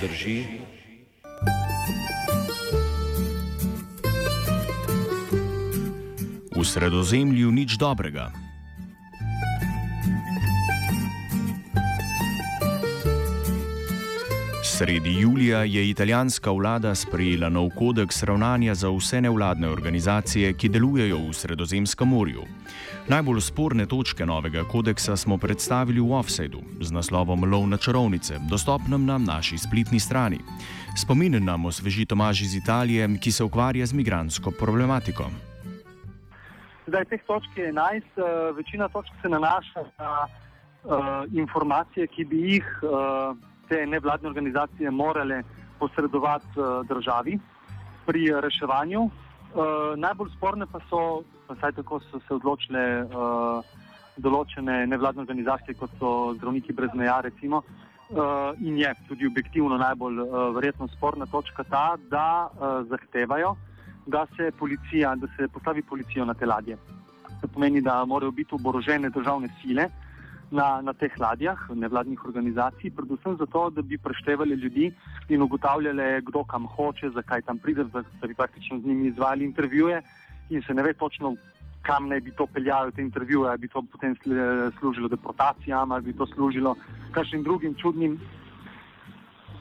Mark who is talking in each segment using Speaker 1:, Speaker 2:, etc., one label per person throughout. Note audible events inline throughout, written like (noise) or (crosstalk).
Speaker 1: drži.
Speaker 2: V sredozemlju nič dobrega. Sredi julija je italijanska vlada sprejela nov kodeks ravnanja za vse nevladne organizacije, ki delujejo v Sredozemskem morju. Najbolj sporne točke novega kodeksa smo predstavili v offsetu z naslovom Lov na čarovnice, dostopnem na naši spletni strani. Spomin nam osveži Tomaž iz Italije, ki se ukvarja z migransko problematiko.
Speaker 3: Zdaj, teh točk je 11, uh, večina točk se nanaša na uh, informacije, ki bi jih uh, te nevladne organizacije morale posredovati uh, državi pri reševanju. Uh, najbolj sporne pa so, vsaj tako so se odločile uh, določene nevladne organizacije, kot so zdravniki brez meja, recimo. Uh, in je tudi objektivno najbolj uh, verjetno sporna točka ta, da uh, zahtevajo, da se, policija, da se postavi policijo na te ladje. To pomeni, da morajo biti oborožene državne sile na, na teh ladjah, nevladnih organizacij, predvsem zato, da bi preštevali ljudi in ugotavljali, kdo kam hoče, zakaj tam pride, da, bi praktično z njimi izvajali intervjuje in se ne ve točno, kam naj bi to peljalo, te intervjuje, ali bi to potem služilo deportacijam, ali bi to služilo kakšnim drugim čudnim,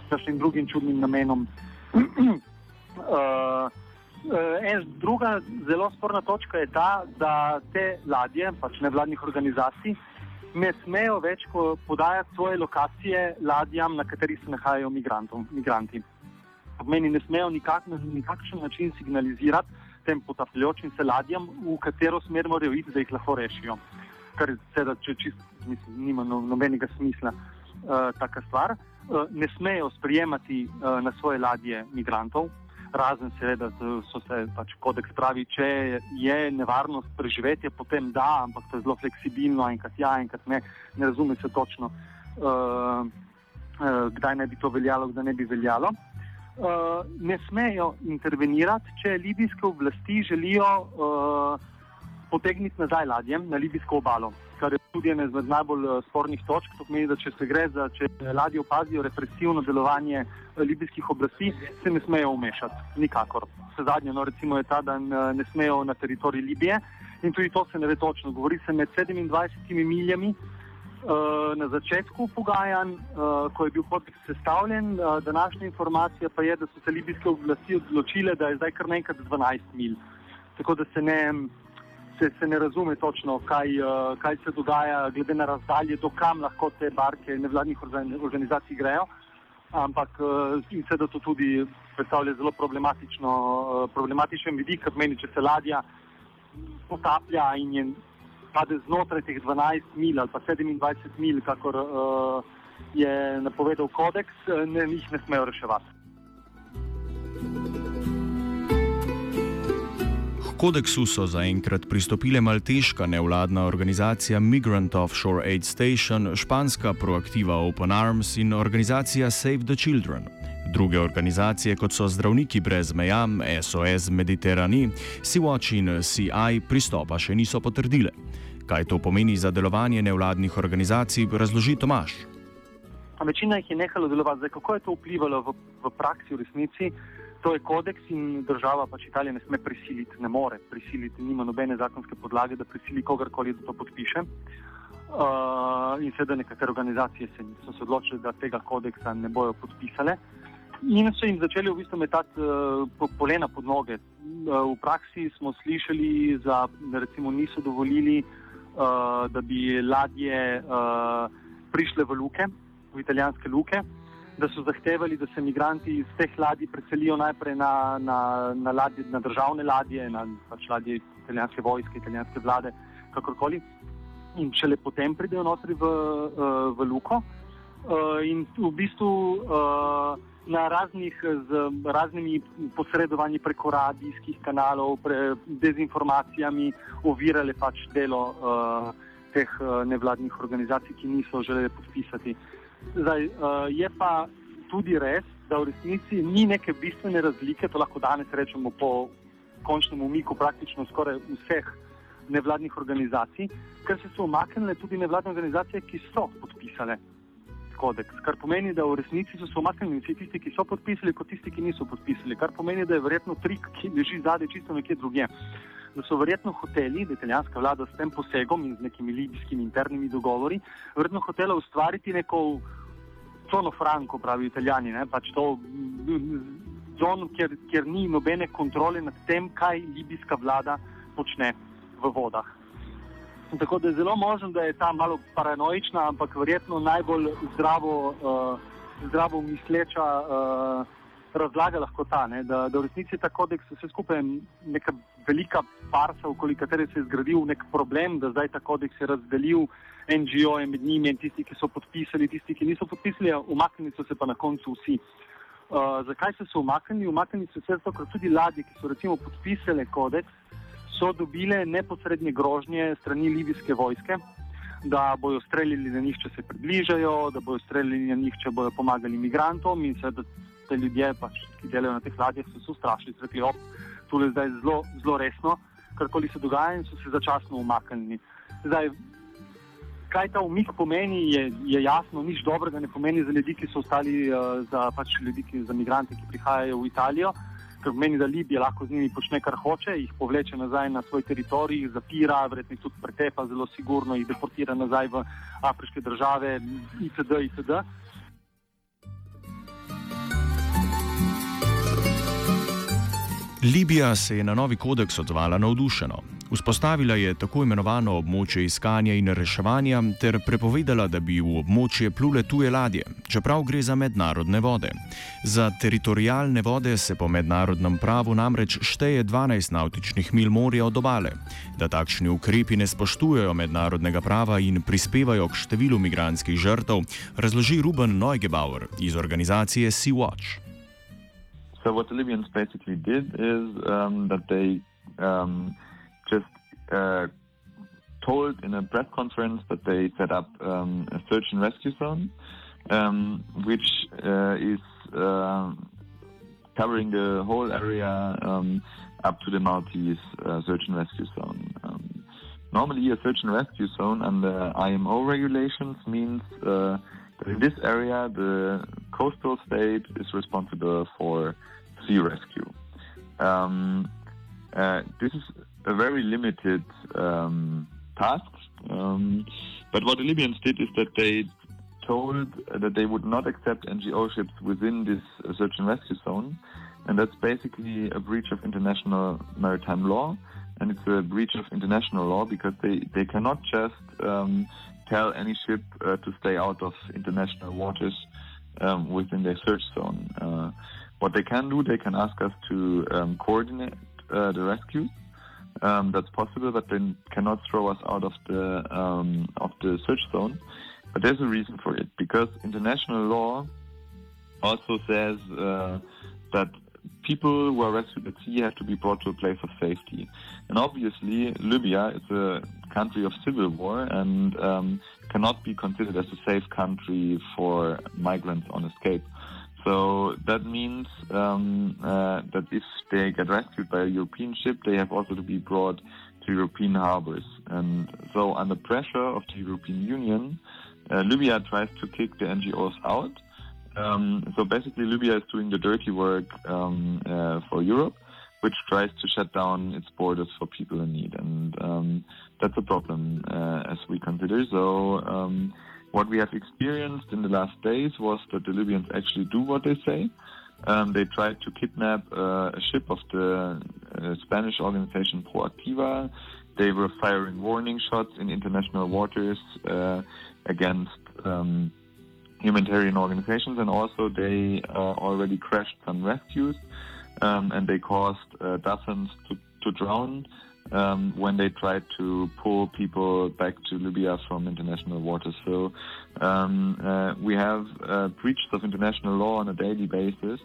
Speaker 3: kakšnim drugim čudnim namenom. (clears throat) uh, En, druga zelo sporna točka je ta, da te ladje, pač nevladnih organizacij, ne smejo več podajati svoje lokacije ladjam, na katerih se nahajajo migranti. Pomeni, ne smejo nikak, na nikakšen način signalizirati tem potapljajočim se ladjam, v katero smer morajo iti, da jih lahko rešijo. Kar seveda, če čist, mislim, nima no, nobenega smisla uh, taka stvar. Uh, ne smejo sprijemati uh, na svoje ladje migrantov, razen seveda, so se pač kodeks pravi, če je nevarnost preživetja, potem da, ampak to je zelo fleksibilno, enkrat ja, enkrat ne, ne razume se točno, uh, uh, kdaj ne bi to veljalo, kdaj ne bi veljalo. Uh, ne smejo intervenirati, če libijske oblasti želijo uh, potegniti nazaj ladjem na libijsko obalo kar je tudi ena izmed najbolj eh, spornih točk. To pomeni, da če se gre za, če ladje opazijo represivno delovanje eh, libijskih oblasti, se ne smejo umešati, nikakor. Vse zadnje, no, recimo, je ta, da ne smejo na teritorij Libije in tudi to se ne ve točno. Govori se med 27 miljami. Na začetku pogajanj, ko je bil kodeks sestavljen, današnja informacija pa je, da so se libijske oblasti odločile, da je zdaj kar nekaj 12 mil. Tako da se ne, se, se ne razume točno, kaj, uh, kaj se dogaja, glede na razdalje, do kam lahko te barke nevladnih organizacij grejo. Ampak uh, in se da to tudi predstavlja zelo uh, problematičen vidik, ker meni, če se ladja potaplja in je pade znotraj teh 12 mil ali pa 27 mil, kakor uh, je napovedal kodeks, ne, jih ne smejo reševati.
Speaker 2: Kodeksu so zaenkrat pristopile malteška nevladna organizacija Migrant Offshore Aid Station, španska proaktiva Open Arms in organizacija Save the Children. Druge organizacije, kot so Zdravniki brez meja, SOS Mediterani, Sea-Watch in CI, pristopa še niso potrdile. Kaj to pomeni za delovanje nevladnih organizacij, razloži Tomaš.
Speaker 3: Večina jih je nehala delovati. Zdaj, kako je to vplivalo v, v praksi, v resnici? To je kodeks in država pač Italija ne sme prisiliti, ne more prisiliti, nima nobene zakonske podlage, da prisili kogarkoli, da to podpiše. Uh, in seveda nekatere organizacije se, so se odločile, da tega kodeksa ne bojo podpisale. In so jim začeli v bistvu metati uh, polena pod noge. Uh, v praksi smo slišali, da recimo niso dovolili, uh, da bi ladje uh, prišle v luke, v italijanske luke da so zahtevali, da se imigranti iz teh ladij preselijo najprej na, na, na, ladje, na državne ladje, na pač ladje italijanske vojske, italijanske vlade, kakorkoli. In šele potem pridejo notri v, v Luko. uh, in v bistvu uh, na raznih z raznimi posredovanji preko radijskih kanalov, pre, dezinformacijami ovirale pač delo uh, teh uh, nevladnih organizacij, ki niso želeli podpisati. Zdaj, uh, je pa tudi res, da v resnici ni neke bistvene razlike, to lahko danes rečemo po končnem umiku praktično skoraj vseh nevladnih organizacij, ker so se omaknile tudi nevladne organizacije, ki so podpisale kodeks. Kar pomeni, da v resnici so se omaknili vsi tisti, ki so podpisali, kot tisti, ki niso podpisali. Kar pomeni, da je verjetno trik, ki leži zadaj čisto nekje drugje. Da so verjetno hoteli, da je italijanska vlada s tem posegom in z nekimi libijskimi internimi dogovori, verjetno hotela ustvariti neko cono franko, pravi italijani, pač to zono, kjer, kjer ni nobene kontrole nad tem, kaj libijska vlada počne v vodah. Tako da je zelo možno, da je ta malo paranoična, ampak verjetno najbolj zdravo, uh, zdravo misleča uh, razlaga lahko ta, ne, da, da v resnici ta kodeks vse skupaj neka velika farsa, okoli katere se je zgradil nek problem, da zdaj ta kodeks je razdelil NGO in med njimi in tisti, ki so podpisali, tisti, ki niso podpisali, umaknili so se pa na koncu vsi. Uh, zakaj so se umaknili? Umaknili so se zato, ker tudi ladje, ki so recimo podpisale kodeks, so dobile neposredne grožnje strani libijske vojske, da bojo streljali na njih, če se približajo, da bojo streljali na njih, če bojo pomagali imigrantom in seveda te ljudje, pač, ki delajo na teh ladjah, so se ustrašili, so rekli, op, tole zdaj zelo, zelo resno, karkoli se dogaja in so se začasno umaknili. Zdaj, kaj ta umik pomeni, je, je jasno, nič dobrega ne pomeni za ljudi, ki so ostali, uh, za pač ljudi, ki, za migrante, ki prihajajo v Italijo ker meni, da Libija lahko z njimi počne, kar hoče, jih povleče nazaj na svoj teritorij, jih zapira, verjetno jih tudi pretepa, zelo sigurno jih deportira nazaj v afriške države, itd. itd.
Speaker 2: Libija se je na novi kodeks odzvala navdušeno. Vzpostavila je tako imenovano območje iskanja in reševanja ter prepovedala, da bi v območje plule tuje ladje, čeprav gre za mednarodne vode. Za teritorijalne vode se po mednarodnem pravu namreč šteje 12 nautičnih mil morja od obale. Da takšni ukrepi ne spoštujejo mednarodnega prava in prispevajo k številu migranskih žrtev, razloži Ruben Neugebauer iz organizacije Sea Watch.
Speaker 4: So what the Libyans basically did is um, that they um, just uh, told in a press conference that they set up um, a search and rescue zone, um, which uh, is uh, covering the whole area um, up to the Maltese uh, search and rescue zone. Normally, a search and rescue zone under IMO regulations means uh, that in this area the coastal state is responsible for sea rescue. Um, uh, this is a very limited um, task. Um, but what the Libyans did is that they told that they would not accept NGO ships within this uh, search and rescue zone. And that's basically a breach of international maritime law. And it's a breach of international law because they, they cannot just um, tell any ship uh, to stay out of international waters um, within their search zone. Uh, what they can do, they can ask us to um, coordinate uh, the rescue um, that's possible, but they cannot throw us out of the um, of the search zone. But there's a reason for it because international law also says uh, that people who are rescued at sea have to be brought to a place of safety. And obviously, Libya is a country of civil war and um, cannot be considered as a safe country for migrants on escape. So that means um, uh, that if they get rescued by a European ship, they have also to be brought to European harbors. And so, under pressure of the European Union, uh, Libya tries to kick the NGOs out. Um, so basically, Libya is doing the dirty work um, uh, for Europe, which tries to shut down its borders for people in need, and um, that's a problem uh, as we consider. So um, what we have experienced in the last days was that the Libyans actually do what they say. Um, they tried to kidnap uh, a ship of the uh, Spanish organization Proactiva. They were firing warning shots in international waters uh, against um, humanitarian organizations, and also they uh, already crashed some rescues, um, and they caused uh, dozens to, to drown um, when they tried to pull people back to Libya from international waters. So um, uh, we have uh, breaches of international law on a daily basis,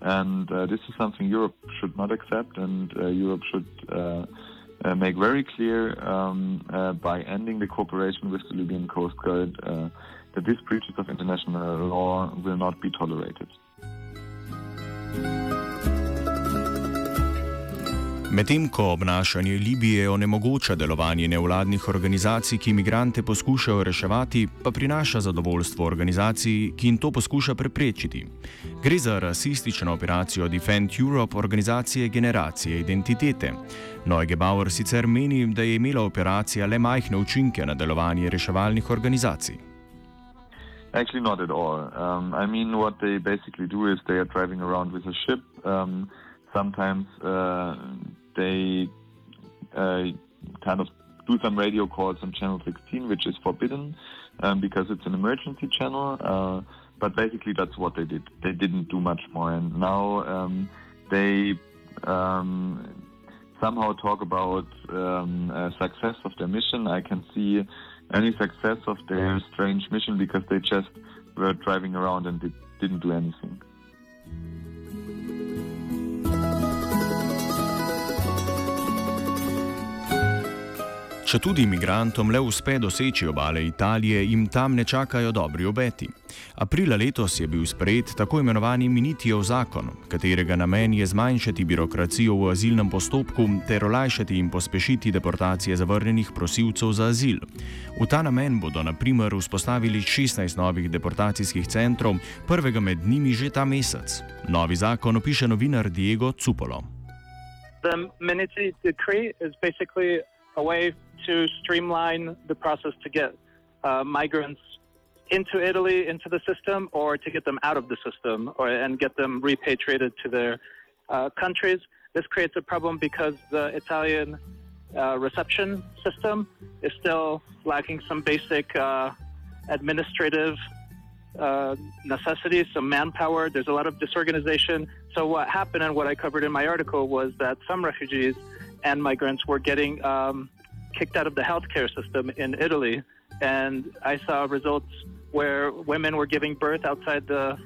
Speaker 4: and uh, this is something Europe should not accept, and uh, Europe should. Uh, uh, make very clear um, by ending the cooperation with the Libyan Coast Guard that these breaches of international law will not be tolerated.
Speaker 2: Medtem ko obnašanje Libije onemogoča delovanje nevladnih organizacij, ki imigrante poskušajo reševati, pa prinaša zadovoljstvo organizacij, ki jim to poskuša preprečiti. Gre za rasistično operacijo Defend Europe organizacije Generacije identitete. Neuge Bauer sicer meni, da je imela operacija le majhne učinke na delovanje reševalnih organizacij.
Speaker 4: Actually, not at all. Um, I mean, what they basically do is they are driving around with a ship. Um, sometimes uh, they uh, kind of do some radio calls on channel 16, which is forbidden um, because it's an emergency channel. Uh, but basically, that's what they did. They didn't do much more, and now um, they um, somehow talk about um, success of their mission. I can see any success of their strange mission because they just were driving around and did, didn't do anything.
Speaker 2: Če tudi imigrantom le uspe doseči obale Italije, jim tam ne čakajo dobri obeti. Aprila letos je bil sprejet tako imenovani Minitijev zakon, katerega namen je zmanjšati birokracijo v azilnem postopku ter olajšati in pospešiti deportacije zavrnjenih prosilcev za azil. V ta namen bodo na primer vzpostavili 16 novih deportacijskih centrov, prvega med njimi že ta mesec. Novi zakon opiše novinar Diego Cupolo.
Speaker 5: The Miniti decree is basically a way to streamline the process to get uh, migrants into Italy, into the system, or to get them out of the system or, and get them repatriated to their uh, countries. This creates a problem because the Italian uh, reception system is still lacking some basic uh, administrative uh, necessities, some manpower. There's a lot of disorganization. So, what happened and what I covered in my article was that some refugees and migrants were getting um, kicked out of the healthcare system in Italy, and I saw results where women were giving birth outside the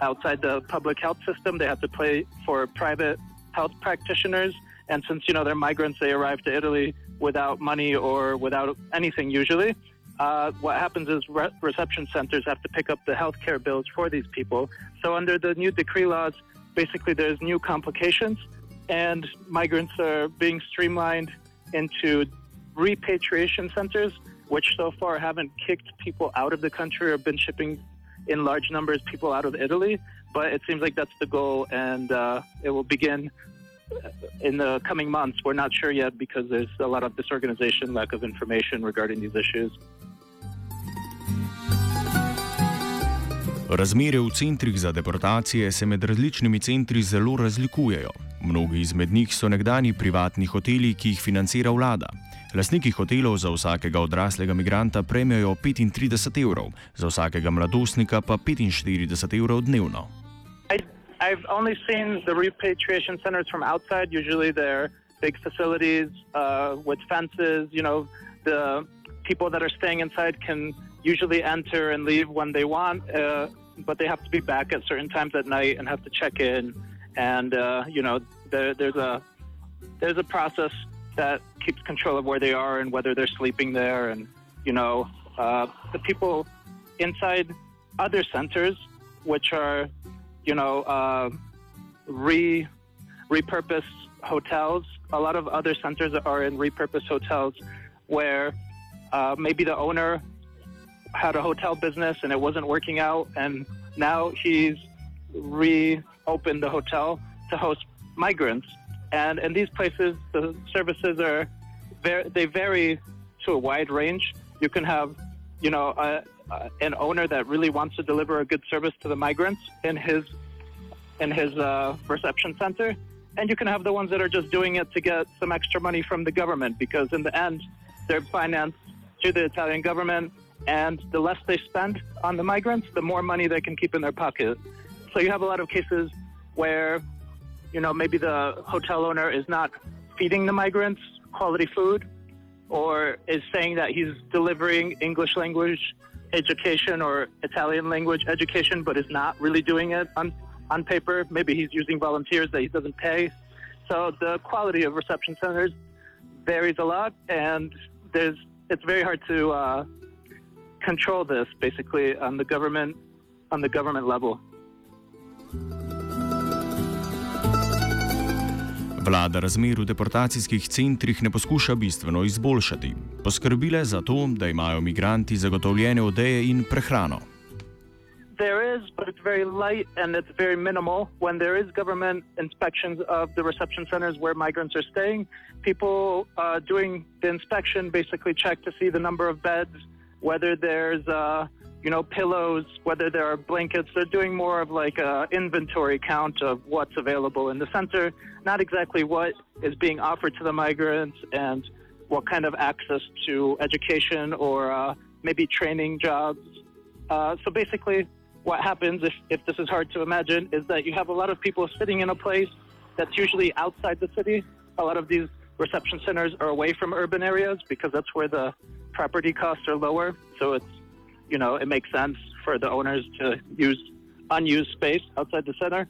Speaker 5: outside the public health system. They had to pay for private health practitioners, and since you know they're migrants, they arrive to Italy without money or without anything usually. Uh, what happens is re- reception centers have to pick up the healthcare bills for these people. So under the new decree laws, basically there's new complications, and migrants are being streamlined into repatriation centers, which so far haven't kicked people out of the country or been shipping in large numbers people out of Italy. But it seems like that's the goal, and uh, it will begin in the coming months. We're not sure yet because there's a lot of disorganization, lack of information regarding these issues.
Speaker 2: Razmere v centrih za deportacije se med različnimi centri zelo razlikujejo. Mnogi izmed njih so nekdani privatni hoteli, ki jih financira vlada. Lastniki hotelov za vsakega odraslega migranta prejmejo 35 evrov, za vsakega mladostnika pa 45 evrov dnevno.
Speaker 5: I've only seen the repatriation centers from outside. Usually, they're big facilities uh, with fences. You know, the people that are staying inside can usually enter and leave when they want, uh, but they have to be back at certain times at night and have to check in. And uh, you know, there, there's a there's a process that keeps control of where they are and whether they're sleeping there. And, you know, uh, the people inside other centers, which are, you know, uh, re repurposed hotels. A lot of other centers are in repurposed hotels where uh, maybe the owner had a hotel business and it wasn't working out, and now he's reopened the hotel to host migrants. And in these places, the services are very, they vary to a wide range. You can have, you know, a, a, an owner that really wants to deliver a good service to the migrants in his in his uh, reception center, and you can have the ones that are just doing it to get some extra money from the government because in the end, they're financed through the Italian government, and the less they spend on the migrants, the more money they can keep in their pocket. So you have a lot of cases where you know, maybe the hotel owner is not feeding the migrants quality food or is saying that he's delivering English language education or Italian language education, but is not really doing it on, on paper. Maybe he's using volunteers that he doesn't pay. So the quality of reception centers varies a lot, and there's it's very hard to uh, control this basically on the government on the government level.
Speaker 2: Vlada razmer v deportacijskih centrih ne poskuša bistveno izboljšati. Poskrbile za to, da imajo migranti zagotovljene odeje in prehrano.
Speaker 5: There is, but it's very light and it's very minimal. When there is government inspections of the reception centers where migrants are staying, people uh, doing the inspection basically check to see the number of beds, whether there's uh, you know pillows, whether there are blankets. They're doing more of like a inventory count of what's available in the center, not exactly what is being offered to the migrants and what kind of access to education or uh, maybe training jobs. Uh, so basically, what happens if, if this is hard to imagine is that you have a lot of people sitting in a place that's usually outside the city. A lot of these reception centers are away from urban areas because that's where the property costs are lower. So it's, you know, it makes sense for the owners to use unused space outside the center.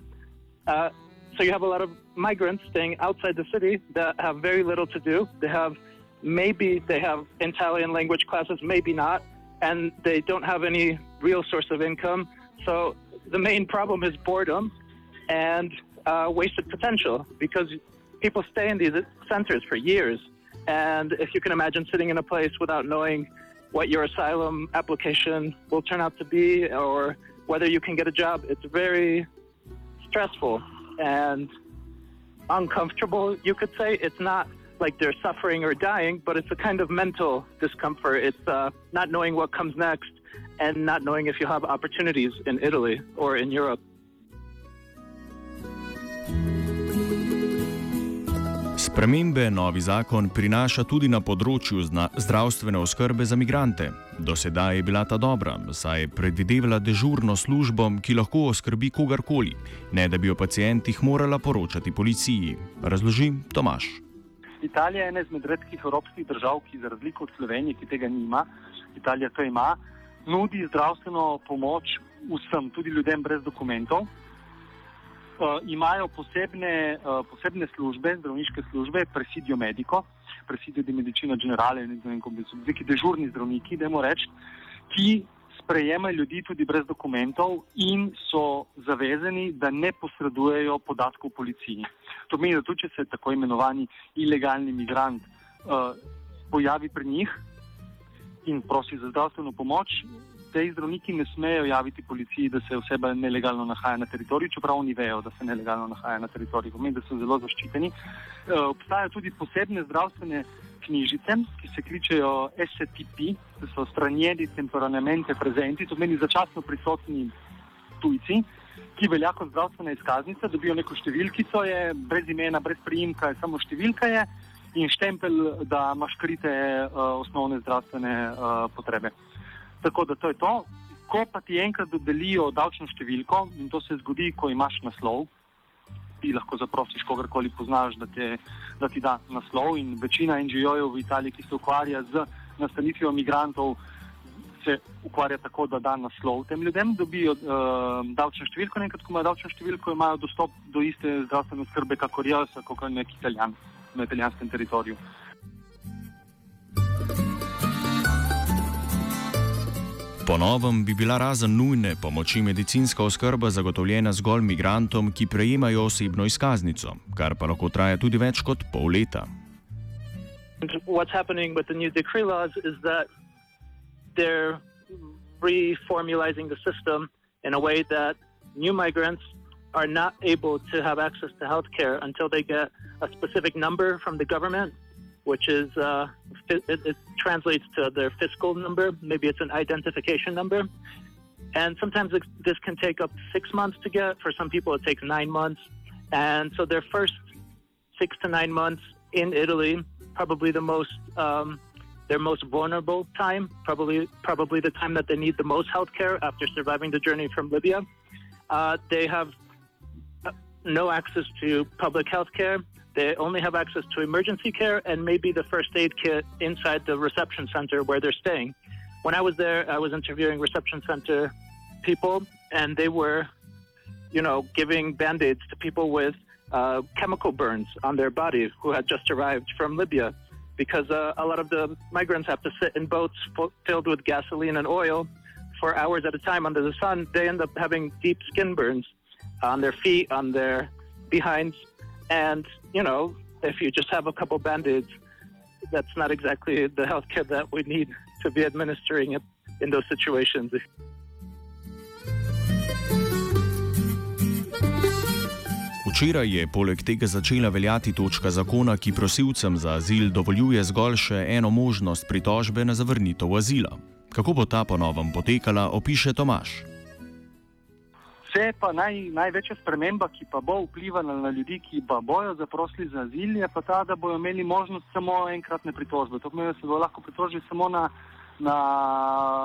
Speaker 5: Uh, so you have a lot of migrants staying outside the city that have very little to do. They have maybe they have Italian language classes, maybe not, and they don't have any real source of income. So the main problem is boredom and uh, wasted potential because people stay in these centers for years. And if you can imagine sitting in a place without knowing what your asylum application will turn out to be or whether you can get a job, it's very stressful and uncomfortable, you could say. It's not like they're suffering or dying, but it's a kind of mental discomfort. It's uh, not knowing what comes next and not knowing if you have opportunities in Italy or in Europe.
Speaker 2: Spremembe novi zakon prinaša tudi na področju zdravstvene oskrbe za migrante. Do sedaj je bila ta dobra, saj je predvidevala dežurno službo, ki lahko oskrbi kogarkoli, ne da bi o pacijentih morala poročati policiji. Razloži Tomaš.
Speaker 3: Italija je ena izmed redkih evropskih držav, ki za razliko od Slovenije, ki tega nima, Italija to ima, nudi zdravstveno pomoč vsem, tudi ljudem brez dokumentov. Uh, imajo posebne, uh, posebne službe, zdravniške službe, presidijo mediko, presidijo di medicina generale, ne vem, kako bi se neki dežurni zdravniki, moramo reči, ki sprejemajo ljudi tudi brez dokumentov in so zavezani, da ne posredujejo podatkov policiji. To pomeni, da tudi če se tako imenovani ilegalni migrant uh, pojavi pri njih in prosi za zdravstveno pomoč, te zdravniki ne smejo javiti policiji, da se oseba nelegalno nahaja na teritoriju, čeprav oni vejo, da se nelegalno nahaja na teritoriju. Pomeni, da so zelo zaščiteni. E, obstajajo tudi posebne zdravstvene knjižice, ki se kličejo STP, to so stranjeni temporanemente prezenti, to pomeni začasno prisotni tujci, ki velja kot zdravstvena izkaznica, dobijo neko številkico, je brez imena, brez prijimka, je samo številka je in štempel, da imaš krite uh, osnovne zdravstvene uh, potrebe. Tako da to je to. Ko pa ti enkrat dodelijo davčno številko, in to se zgodi, ko imaš naslov, ti lahko zaprosiš kogarkoli poznaš, da, te, da ti da naslov. In večina NGO-jev v Italiji, ki se ukvarja z nastanitvijo imigrantov, se ukvarja tako, da da naslov tem ljudem, dobijo uh, davčno številko. Enkrat, ko imajo davčno številko, imajo dostop do iste zdravstvene skrbe, kakor jaz, kot nek italijan na italijanskem teritoriju.
Speaker 2: Po novem bi bila razen nujne pomoči medicinska oskrba zagotovljena zgolj migrantom, ki prejemajo osebno izkaznico, kar pa lahko traja tudi več kot pol leta.
Speaker 5: What's happening with the new decree laws is that they're reformulizing the system in a way that new migrants are not able to have access to health care until they get a specific number from the government which is uh, it, it, translates to their fiscal number. Maybe it's an identification number. And sometimes it, this can take up six months to get. For some people, it takes nine months. And so their first six to nine months in Italy, probably the most um, their most vulnerable time, probably probably the time that they need the most health care after surviving the journey from Libya. Uh, they have uh, no access to public health care They only have access to emergency care and maybe the first aid kit inside the reception center where they're staying. When I was there, I was interviewing reception center people, and they were, you know, giving band aids to people with uh, chemical burns on their body who had just arrived from Libya because uh, a lot of the migrants have to sit in boats filled with gasoline and oil for hours at a time under the sun. They end up having deep skin burns on their feet, on their behinds, and you know, if you just have a couple band-aids, that's not exactly the healthcare that we need to be administering it in those situations.
Speaker 2: Včeraj je poleg tega začela veljati točka zakona, ki prosilcem za azil dovoljuje zgolj še eno možnost pritožbe na zavrnitev azila. Kako bo ta ponovem potekala, opiše Tomaš.
Speaker 3: Vse pa naj, največja sprememba, ki pa bo vplivala na ljudi, ki pa bojo zaprosili za azil, je pa ta, da bodo imeli možnost samo enkratne pritožbe. To pomeni, da se bodo lahko pritožili samo na, na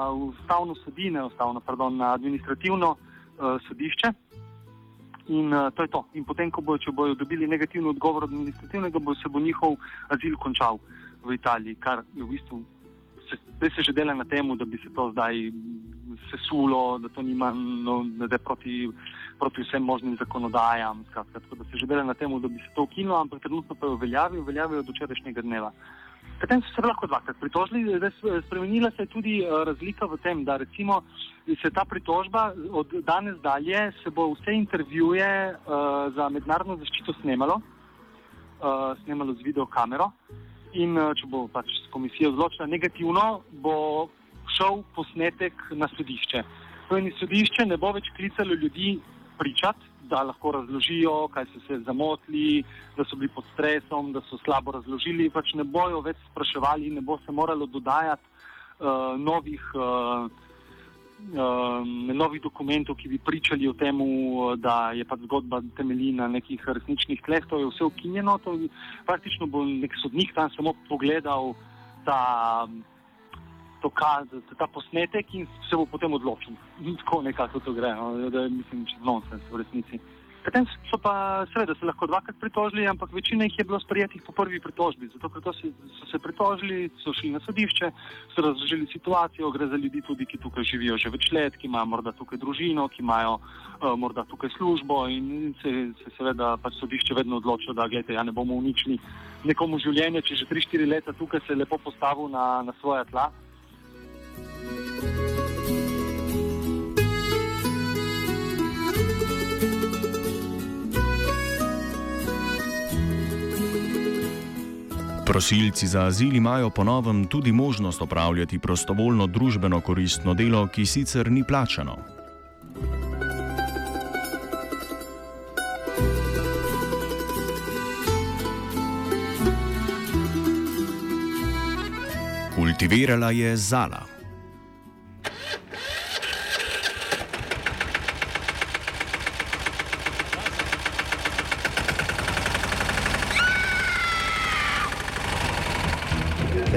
Speaker 3: ustavno sodine, ustavno, pardon, na administrativno uh, sodišče. In uh, to je to. In potem, ko bojo, bojo dobili negativni odgovor administrativnega, bo se bo njihov azil končal v Italiji, kar je v bistvu. Zdaj se že dela na tem, da bi se to zdaj sesulo, da to nima, no, da je proti, proti vsem možnim zakonodajam. Skratka, tako da se že dela na tem, da bi se to ukinulo, ampak trenutno pa je v veljavi, v veljavi od včerajšnjega dneva. Potem so se lahko dvakrat pritožili, spremenila se je tudi uh, razlika v tem, da recimo se ta pritožba od danes dalje se bo vse intervjuje uh, za mednarodno zaščito snemalo, uh, snemalo z videokamero in uh, če bo pač komisija odločila negativno, bo šel posnetek na sodišče. To je sodišče ne bo več klicalo ljudi pričati, da lahko razložijo, kaj so se zamotili, da so bili pod stresom, da so slabo razložili. Pač ne bojo več spraševali, ne bo se moralo dodajati uh, novih, uh, uh, novih dokumentov, ki bi pričali o tem, da je pač zgodba temelji na nekih resničnih tleh. To je vse ukinjeno. To, praktično bo nek sodnik tam samo pogledal ta. To, ta posnetek in se bo potem odločil. Tako nekako to gre, no, da je mislim, nonsens v resnici. Potem so pa seveda se lahko dvakrat pritožili, ampak večina jih je bilo sprejetih po prvi pritožbi. Zato, ker so, so se pritožili, so šli na sodišče, so razložili situacijo, gre za ljudi tudi, ki tukaj živijo že več let, ki imajo morda tukaj družino, ki imajo uh, morda tukaj službo in se, se seveda pač sodišče vedno odločilo, da gledajte, ja ne bomo uničili nekomu življenje, če že 3-4 leta tukaj se je lepo postavil na, na svoje tla.
Speaker 2: Prosilci za azil imajo ponovem tudi možnost opravljati prostovoljno družbeno koristno delo, ki sicer ni plačano. Kultivirala je Zala.